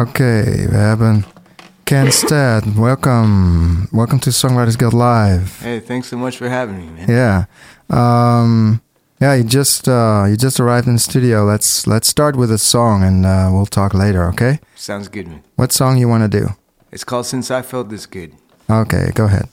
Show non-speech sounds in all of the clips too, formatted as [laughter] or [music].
Oké, we hebben Ken Stead. Welcome. Welcome to Songwriters Guild Live. Hey, thanks so much for having me, man. Yeah. Um, yeah, you just uh, you just arrived in the studio. Let's let's start with a song and uh, we'll talk later, okay? Sounds good, man. What song you want to do? It's called Since I Felt This Good. Okay, go ahead.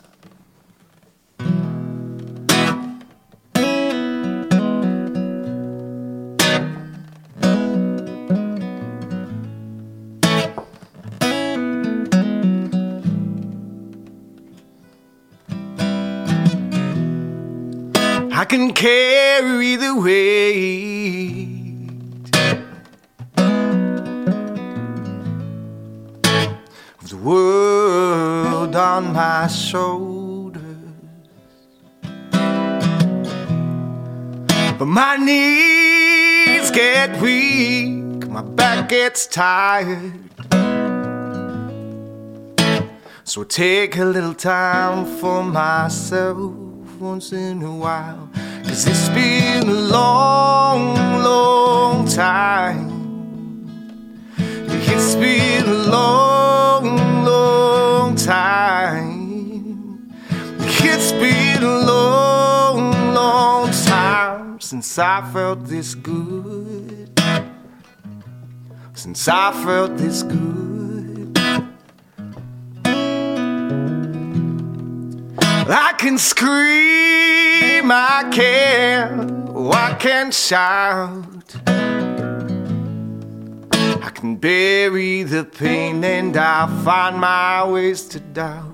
Can carry the weight of the world on my shoulders. But my knees get weak, my back gets tired. So take a little time for myself once in a while. Cause it's been a long, long time. It's been a long, long time. It's been a long, long time since I felt this good. Since I felt this good. I can scream, I can, I can shout. I can bury the pain and I find my ways to doubt.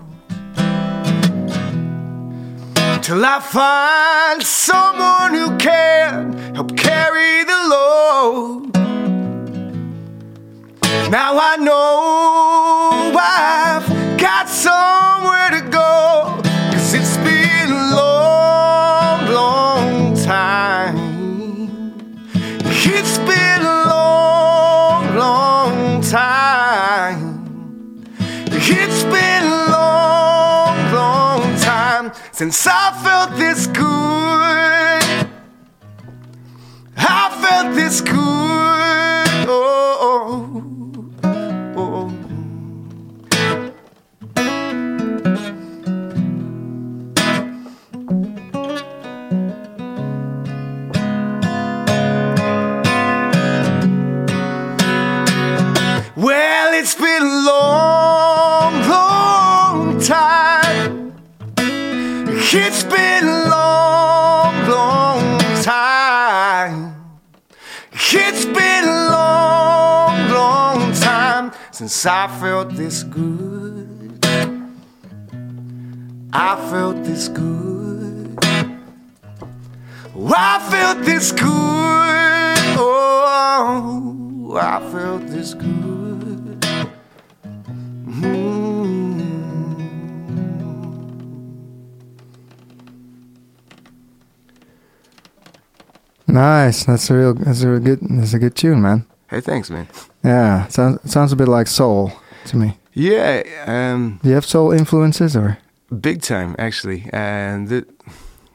Till I find someone who can help carry the load. Now I know I've got somewhere to go. Time. It's been a long, long time since I felt this good. I felt this good. This good. I felt this good. Oh, I felt this good. Oh, I felt this good. Nice. That's a real. That's a real good. That's a good tune, man. Hey, thanks, man. Yeah, sounds it sounds a bit like soul to me. Yeah, um, Do you have soul influences or? big time actually, and the,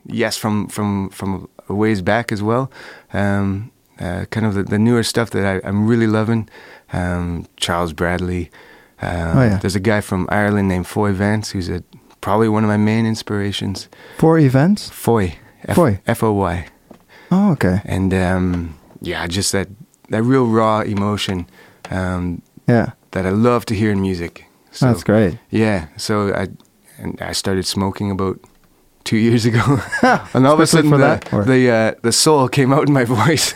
yes, from from from a ways back as well. Um, uh, kind of the, the newer stuff that I, I'm really loving. Um, Charles Bradley. Uh, Oh, yeah. There's a guy from Ireland named Foy Vance who's a, probably one of my main inspirations. Foy events? Foy. F- Foy. F O Y. Oh, okay. And um, yeah, just that that real raw emotion um, Yeah, that I love to hear in music. So, that's great. Yeah, so I and I started smoking about two years ago, [laughs] [laughs] and all of a sudden the that, the, uh, the soul came out in my [laughs] voice.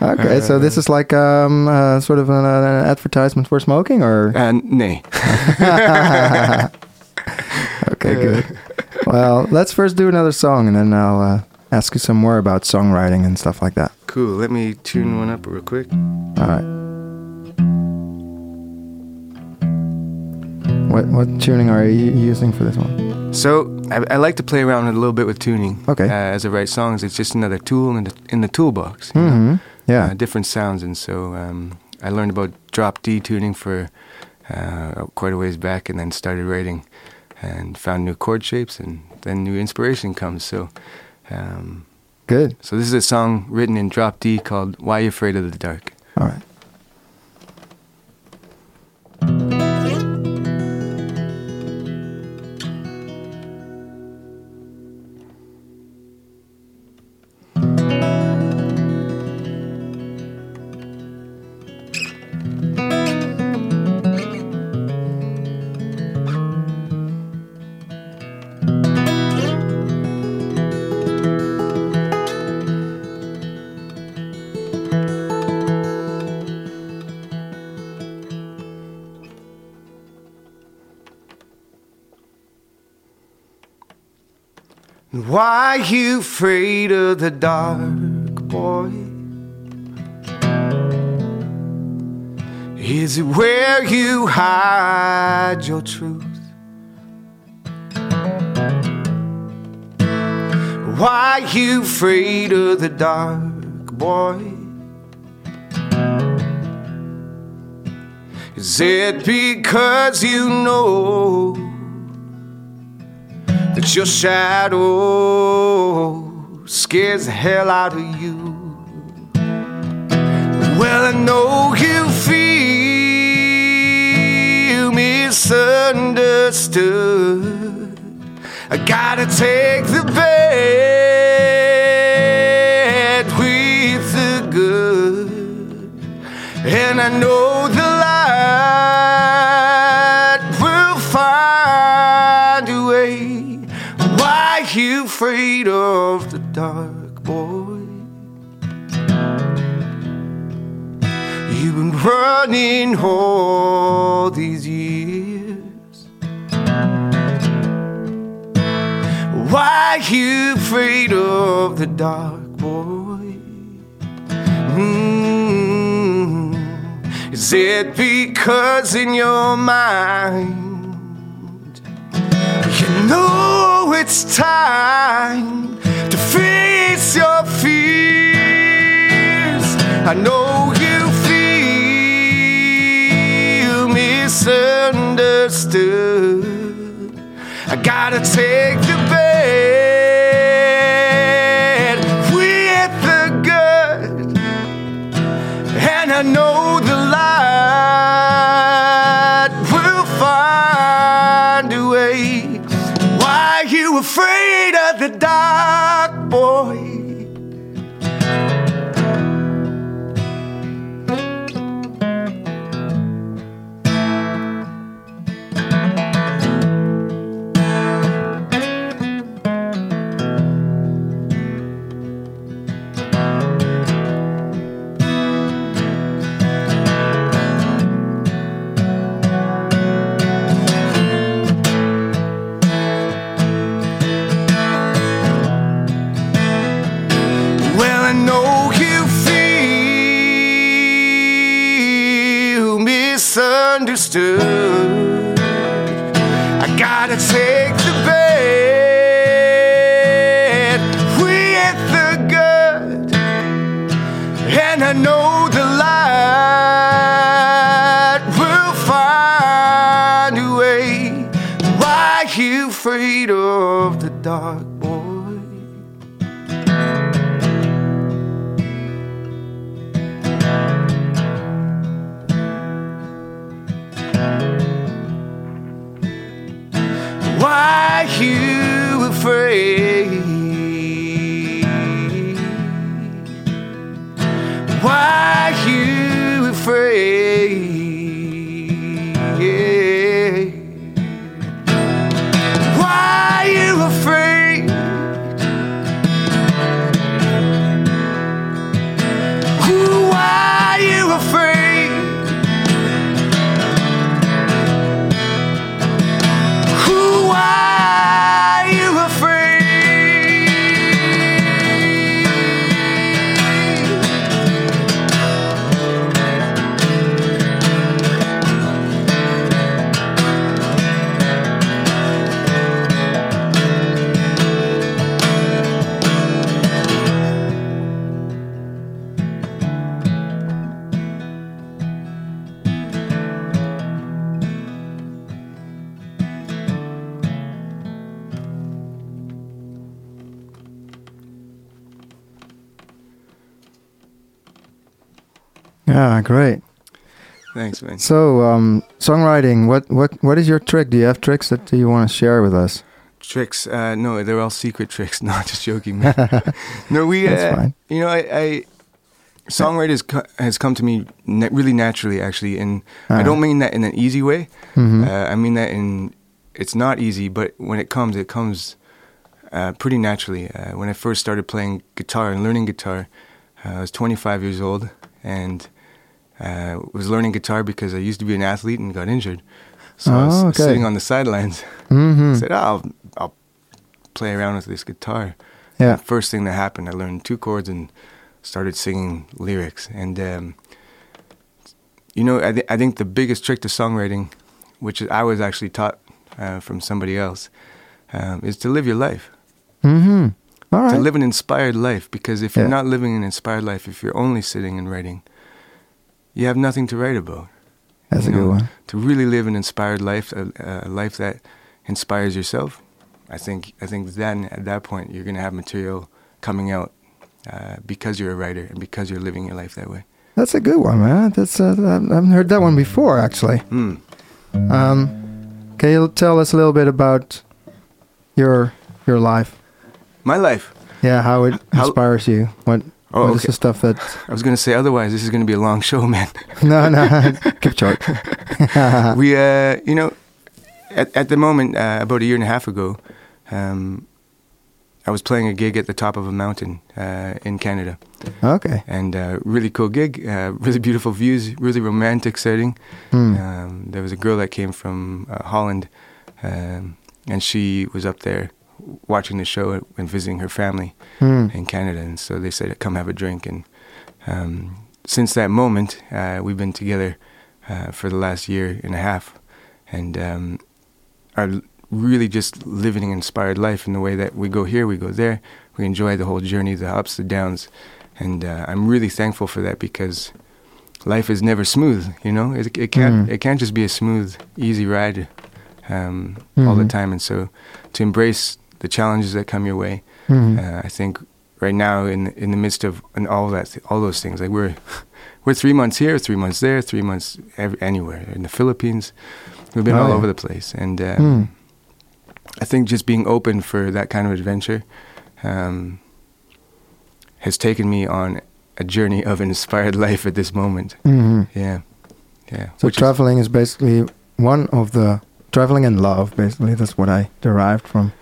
Okay, so this is like um uh, sort of an, an advertisement for smoking, or and nay, okay, good. Well, let's first do another song, and then I'll uh, ask you some more about songwriting and stuff like that. cool. Let me tune one up real quick. All right. What what tuning are you using for this one? So I, I like to play around a little bit with tuning. Okay. Uh, as I write songs, it's just another tool in the in the toolbox. you know? hmm Yeah. uh, different sounds, and so um, I learned about drop D tuning for uh, quite a ways back, and then started writing, and found new chord shapes, and then new inspiration comes. So, um, Good. so this is a song written in drop D called "Why You Afraid of the Dark." All right. Afraid of the dark, boy? Is it where you hide your truth? Why you afraid of the dark, boy? Is it because you know that your shadow scares the hell out of you? Well, I know you feel misunderstood. I gotta take the bad with the good, and I know the light will find a way. You afraid of the dark, boy? You've been running all these years. Why you afraid of the dark, boy? Mm. Is it because in your mind you know it's time to face your fears? I know you feel misunderstood. I gotta take the bad misunderstood. I gotta take the bad with the good, and I know the light will find a way. Why you afraid of the dark, Why you afraid? Why you afraid? Yeah, great. Thanks, man. So, um, songwriting. What what what is your trick? Do you have tricks that you want to share with us? Tricks? Uh, no, they're all secret tricks. [laughs] Not just joking, man. [laughs] no, we. That's uh, fine. You know, I, I songwriters co- has come to me na- really naturally, actually, and I Uh-huh. don't mean that in an easy way. Mhm. Uh, I mean that in it's not easy, but when it comes, it comes uh, pretty naturally. Uh, when I first started playing guitar and learning guitar, uh, I was 25 years old and uh, was learning guitar because I used to be an athlete and got injured. So I was Oh, okay. sitting on the sidelines. [laughs] Mhm. I said, oh, I'll, I'll play around with this guitar. Yeah. First thing that happened, I learned two chords and started singing lyrics. And um, you know, I, th- I think the biggest trick to songwriting, which I was actually taught uh, from somebody else, um, is to live your life. Mm-hmm. All right. To live an inspired life. Because if you're not living an inspired life, if you're only sitting and writing, you have nothing to write about. That's a you good one. To really live an inspired life, a, a life that inspires yourself, I think I think then at that point you're gonna have material coming out uh, because you're a writer and because you're living your life that way. That's a good one, man. That's uh, I haven't heard that one before, actually. Hmm. Um, can you tell us a little bit about your your life? My life. Yeah, how it How- inspires you. What Oh, is okay. the stuff that? I was gonna say otherwise. This is gonna be a long [laughs] show, man. no, no, [laughs] keep short. [laughs] we, uh, you know, at at the moment, uh, about a year and a half ago, um, I was playing a gig at the top of a mountain uh, in Canada. okay. and uh, really cool gig, uh, really beautiful views, really romantic setting. Hmm. Um, there was a girl that came from uh, Holland, um, and she was up there watching the show and visiting her family Hmm. in Canada. And so they said, "Come have a drink." And um, since that moment, uh, we've been together uh, for the last year and a half, and um, are really just living an inspired life in the way that we go here, we go there, we enjoy the whole journey, the ups, the downs, and uh, I'm really thankful for that because life is never smooth. You know, it, it can't Mm. it can't just be a smooth, easy ride um, all the Mhm. time. And so, to embrace the challenges that come your way, Mhm. uh, I think right now in in the midst of and all that all those things like we're [laughs] we're three months here, three months there, three months ev anywhere in the Philippines. We've been Oh, all yeah. over the place, and um, Hmm. I think just being open for that kind of adventure um, has taken me on a journey of an inspired [laughs] life at this moment. Mhm. Yeah, yeah. So Which is- traveling is basically one of the traveling and love. Basically, that's what I derived from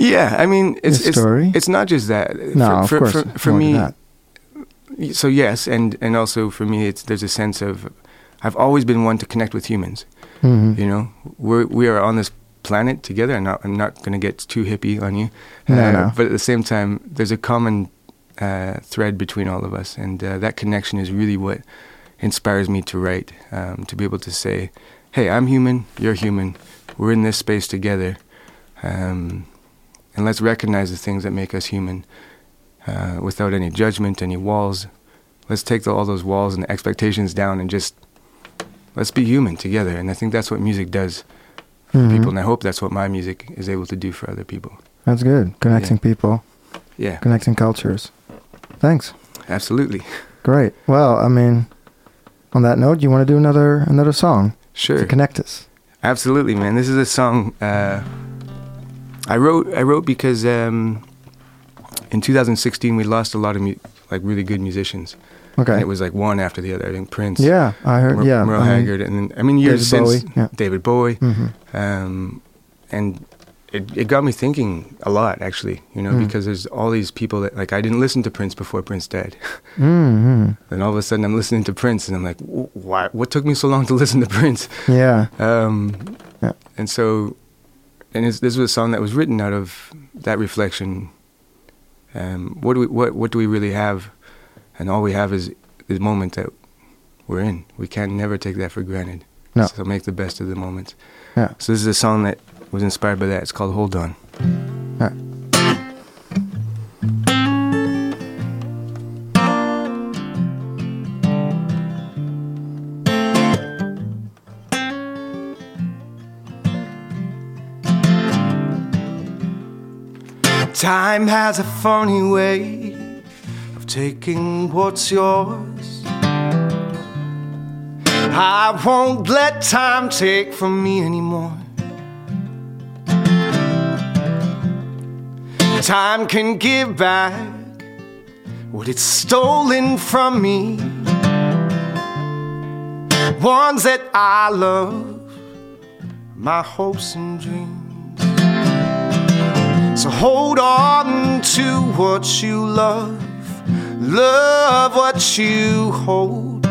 yeah, I mean, it's it's story. it's not just that. no, for, of for, course. for, for me, so yes, and and also for me, it's there's a sense of I've always been one to connect with humans. Mhm. You know, we're we are on this planet together. I'm not I'm not going to get too hippie on you, No, Uh, no. but at the same time, there's a common uh, thread between all of us, and uh, that connection is really what inspires me to write. Um, to be able to say, "Hey, I'm human. You're human. We're in this space together." Um, and let's recognize the things that make us human uh, without any judgment, any walls. Let's take the, all those walls and expectations down and just let's be human together. And I think that's what music does for Mhm. people. And I hope that's what my music is able to do for other people. That's good. Connecting people, Yeah, connecting cultures. Thanks. absolutely. Great. Well, I mean, on that note, you want to do another another song Sure. to connect us? Absolutely, man. This is a song uh, I wrote. I wrote because um, in 2016 we lost a lot of mu- like really good musicians. Okay. And it was like one after the other. I think Prince, yeah, I heard. Mer- yeah, Merle I mean, Haggard, and then, I mean years David since Bowie, yeah. David Bowie, Mm-hmm. um, and it it got me thinking a lot actually. You know, Mm. because there's all these people that like I didn't listen to Prince before Prince died. [laughs] mm-hmm. Then all of a sudden I'm listening to Prince, and I'm like, why? What took me so long to [laughs] listen to Prince? Yeah. Um, Yeah. And so, and it's, this was a song that was written out of that reflection. Um, what do we what what do we really have? And all we have is the moment that we're in. We can never take that for granted. No. So make the best of the moment. Yeah. So this is a song that was inspired by that. It's called Hold On. Time has a funny way of taking what's yours. I won't let time take from me anymore. Time can give back what it's stolen from me. Ones that I love, my hopes and dreams. So hold on to what you love, love what you hold.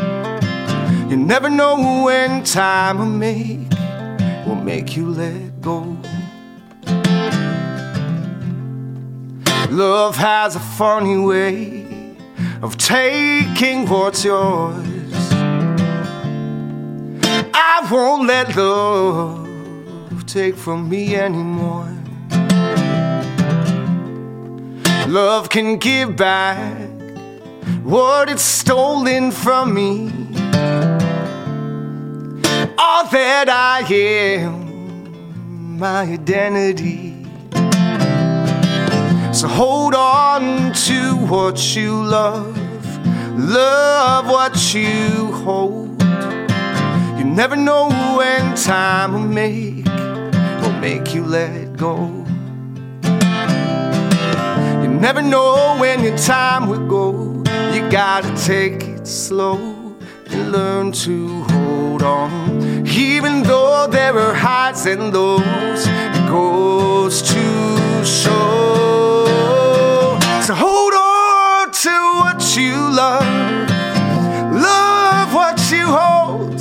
You never know when time will make will make you let go. Love has a funny way of taking what's yours. I won't let love take from me anymore. Love can give back what it's stolen from me. All that I am, my identity. So hold on to what you love, love what you hold. You never know when time will make will make you let go. Never know when your time will go. You gotta take it slow and learn to hold on. Even though there are highs and lows, it goes to show. So hold on to what you love, love what you hold.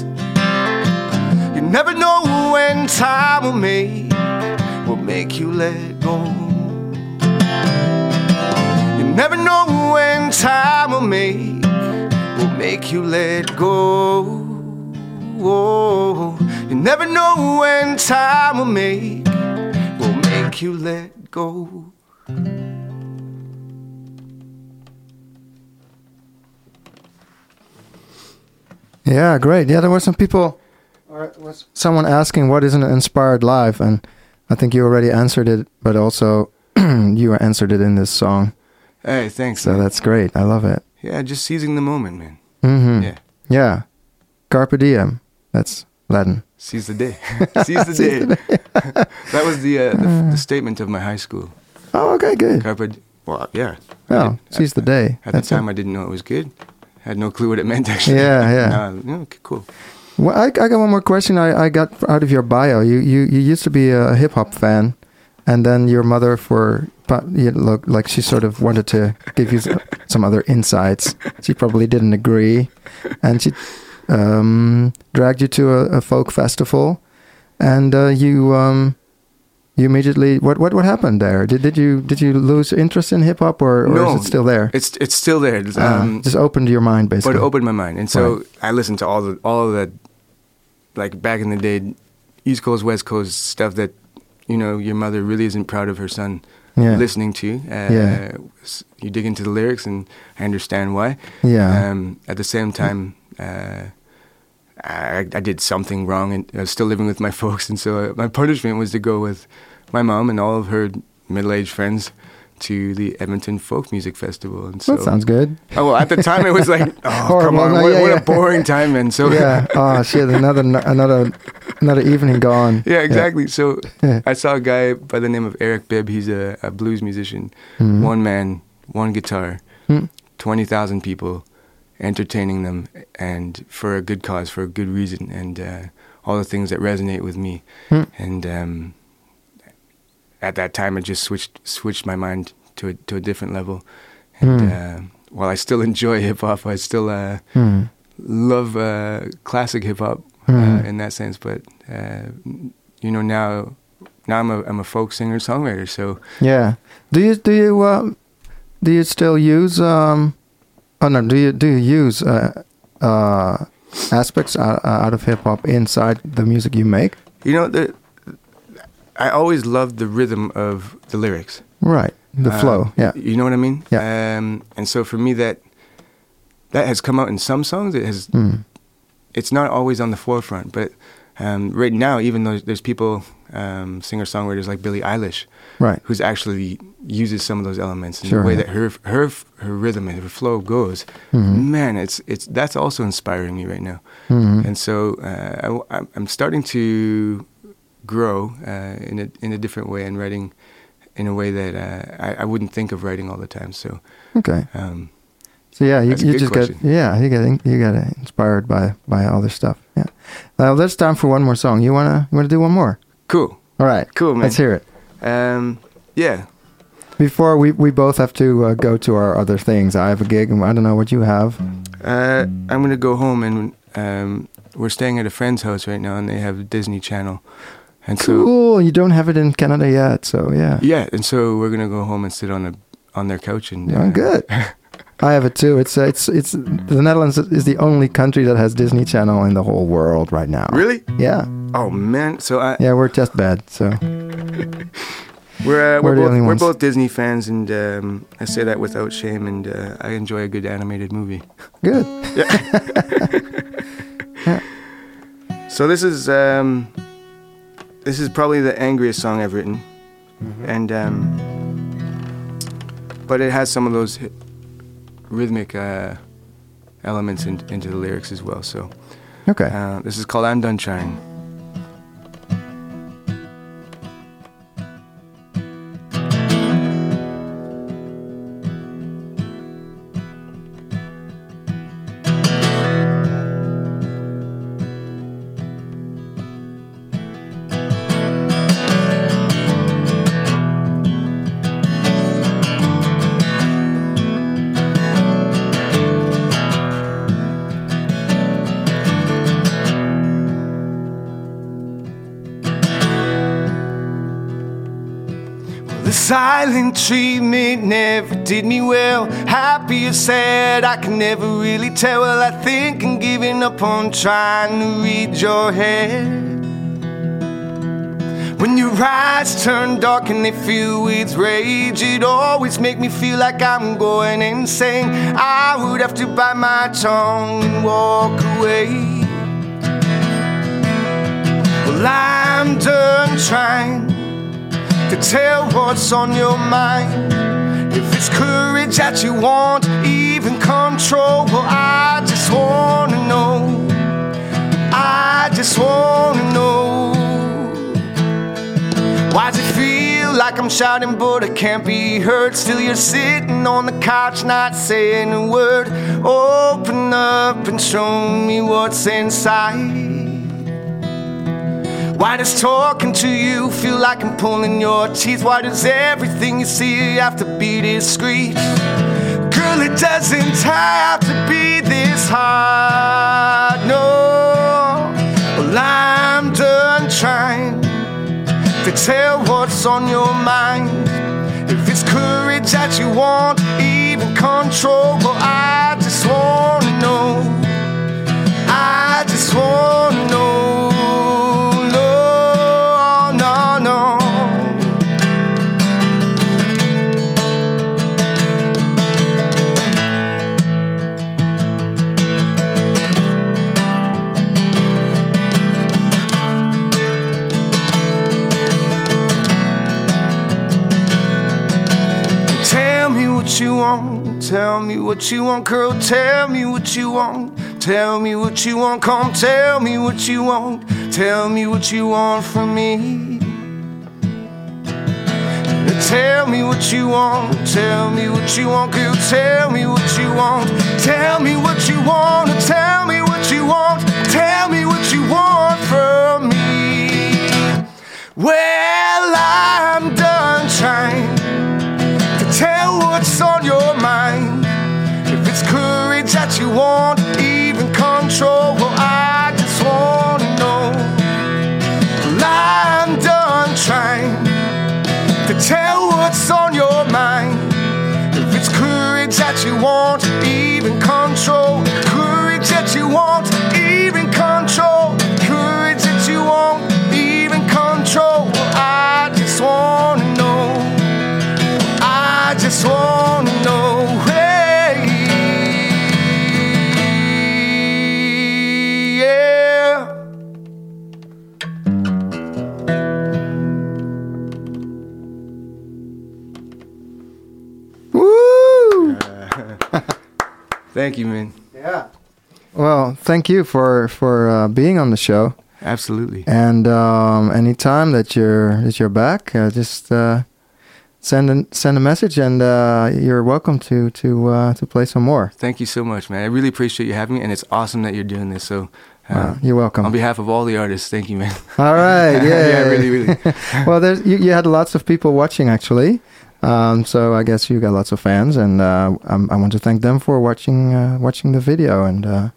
You never know when time will make will make you let go. Never know when time will make will make you let go. You never know when time will make will make you let go. Yeah, great. Yeah, there were some people, was someone asking what is an inspired life, and I think you already answered it, but also [clears throat] you answered it in this song. Hey, thanks. So man. that's great. I love it. yeah, just seizing the moment, man. hmm Yeah, Yeah. Carpe diem. That's Latin. seize the day. [laughs] seize the [laughs] day. [laughs] that was the, uh, the the [sighs] statement of my high school. Oh, okay, good. Carpe. Well, yeah. Oh, did- seize the day. At That's the it. time, I didn't know it was good. Had no clue what it meant actually. Yeah, yeah, okay, cool. Well, I, I got one more question. I, I got out of your bio. You you, you used to be a hip hop fan, and then your mother, for but you look like she sort of wanted to give you [laughs] some other insights. She probably didn't agree, and she um, dragged you to a, a folk festival, and uh, you um, you immediately what what what happened there? Did did you did you lose interest in hip hop, or, or No. is it still there? It's it's still there. Uh, Um, just opened your mind, but basically. it opened my mind, and so I listened to all the all of that, like back in the day, East Coast West Coast stuff that you know your mother really isn't proud of her son yeah, listening to. Uh, Yeah. You dig into the lyrics, and I understand why. yeah, Um, at the same time, uh, I, I did something wrong, and I was still living with my [laughs] folks, and so uh, my punishment was to go with my mom and all of her middle-aged friends to the Edmonton Folk Music Festival. And so, that sounds good. oh well, at the time it was like, [laughs] oh come on, No, what, yeah, what yeah. a boring time, and so yeah. [laughs] Oh shit! Another another another evening gone. yeah, exactly. So Yeah. I saw a guy by the name of Eric Bibb. He's a, a blues musician, Mhm. one man, one guitar, Hmm. twenty thousand people, entertaining them, and for a good cause, for a good reason, and uh, all the things that resonate with me. Hmm. And um, at that time, I just switched switched my mind to a to a different level. And Hmm. uh, while I still enjoy hip hop, I still uh, Hmm. love uh, classic hip hop uh, in that sense. But uh, you know now, now I'm a I'm a folk singer songwriter. So Yeah. Do you do you uh, do you still use um? Oh no. Do you do you use uh, uh, aspects out, out of hip hop inside the music you make? you know the I always loved the rhythm of the lyrics. Right. The Uh, flow. Yeah. you know what I mean. Yeah. Um, and so for me, that that has come out in some songs. It has. Mm. It's not always on the forefront, but um, right now, even though there's people, um, singer songwriters like Billie Eilish, Right. who's actually uses some of those elements in Sure, the way yeah. that her her her rhythm and her flow goes. Mhm. Man, it's it's that's also inspiring me right now. Mhm. And so uh, I, am starting to grow uh, in a in a different way and writing in a way that uh, I, I wouldn't think of writing all the time. So Okay. um, So yeah, you, you just question. get yeah, you in- you get inspired by by all this stuff. Yeah. Well, there's time for one more song. You wanna you wanna do one more? cool, All right. cool, man. Let's hear it. Um, yeah, Before we we both have to uh, go to our other things. I have a gig, and I don't know what you have. uh, I'm gonna go home and um, we're staying at a friend's house right now, and they have Disney Channel, and so Cool. You don't have it in Canada yet, so yeah. yeah, and so we're gonna go home and sit on a on their couch and Oh, good. [laughs] I have it too. It's uh, it's it's the Netherlands is the only country that has Disney Channel in the whole world right now. Really? Yeah. Oh man! So I, Yeah, we're just bad. So [laughs] we're uh, We're we're, both, we're both Disney fans, and um, I say that without shame. And uh, I enjoy a good animated movie. good. [laughs] Yeah. So this is um, this is probably the angriest song I've written, and um, but it has some of those rhythmic uh, elements in, into the lyrics as well. So Okay. uh, this is called "I'm Done Trying." Silent treatment never did me well. Happy or sad, I can never really tell. Well, I think I'm giving up on trying to read your head. When your eyes turn dark and they fill with rage, it always make me feel like I'm going insane. I would have to bite my tongue and walk away. Well, I'm done trying to tell what's on your mind. If it's courage that you want, even control, well, I just wanna know. I just wanna know. Why does it feel like I'm shouting, but I can't be heard? Still, you're sitting on the couch, not saying a word. Open up and show me what's inside. Why does talking to you feel like I'm pulling your teeth? Why does everything you see have to be discreet? Girl, it doesn't have to be this hard, no. Well, I'm done trying to tell what's on your mind. If it's courage that you want, even control, well, I just wanna know. I just wanna Tell me what you want, girl. Tell me what you want. Tell me what you want. Come tell me what you want. Tell me what you want from me. Tell me what you want. Tell me what you want, girl. Tell me what you want. Tell me what you want. Tell me what you want. Tell me what you want from me. Well, I'm done trying what's on your mind. If it's courage that you want, even control, well, I just wanna know. Well, I'm done trying to tell what's on your mind. If it's courage that you want, even control, courage that you want, Thank you, man. Yeah. Well, thank you for for uh, being on the show. Absolutely. And um, anytime that you're that you're back, uh, just uh, send a, send a message, and uh, you're welcome to to uh, to play some more. Thank you so much, man. I really appreciate you having me, and it's awesome that you're doing this. So, uh, you're welcome. on behalf of all the artists, thank you, man. All right. [laughs] Yeah. Yeah, really, really. [laughs] well, there's you, you had lots of people watching actually. Um, so I guess you got lots of fans, and uh, I'm, I want to thank them for watching uh, watching the video, and uh,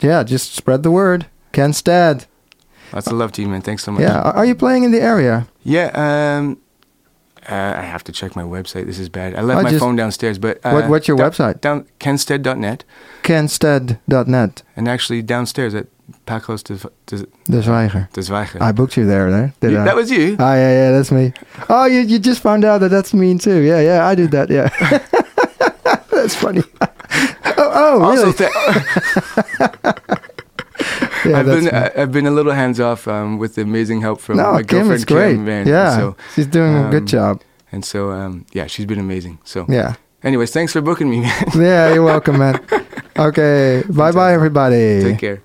yeah, just spread the word. Ken Stead. Lots of love to you, man. Thanks so much. Yeah, are you playing in the area? Yeah. Um, Uh, I have to check my website. This is bad. I left my phone downstairs, but uh, What- what's your website? Down kenstead.net, Kenstead.net. and actually downstairs at Pakhuis de, de, De Zwijger. de Zwijger. I booked you there, there. Did You- I? that was you. Oh yeah, yeah, that's me. Oh, you you just found out that that's me too. Yeah, yeah, I did that. Yeah, [laughs] that's funny. [laughs] oh, oh, really? [laughs] yeah, I've been me. I- I've been a little hands off um, with the amazing help from no, my Kim girlfriend great. Kim, man. yeah, So, she's doing a good um, job. and so um, yeah, she's been amazing. So, Yeah, anyways, thanks for booking me, man. yeah, you're welcome, man. Okay, bye, bye, everybody. Take care.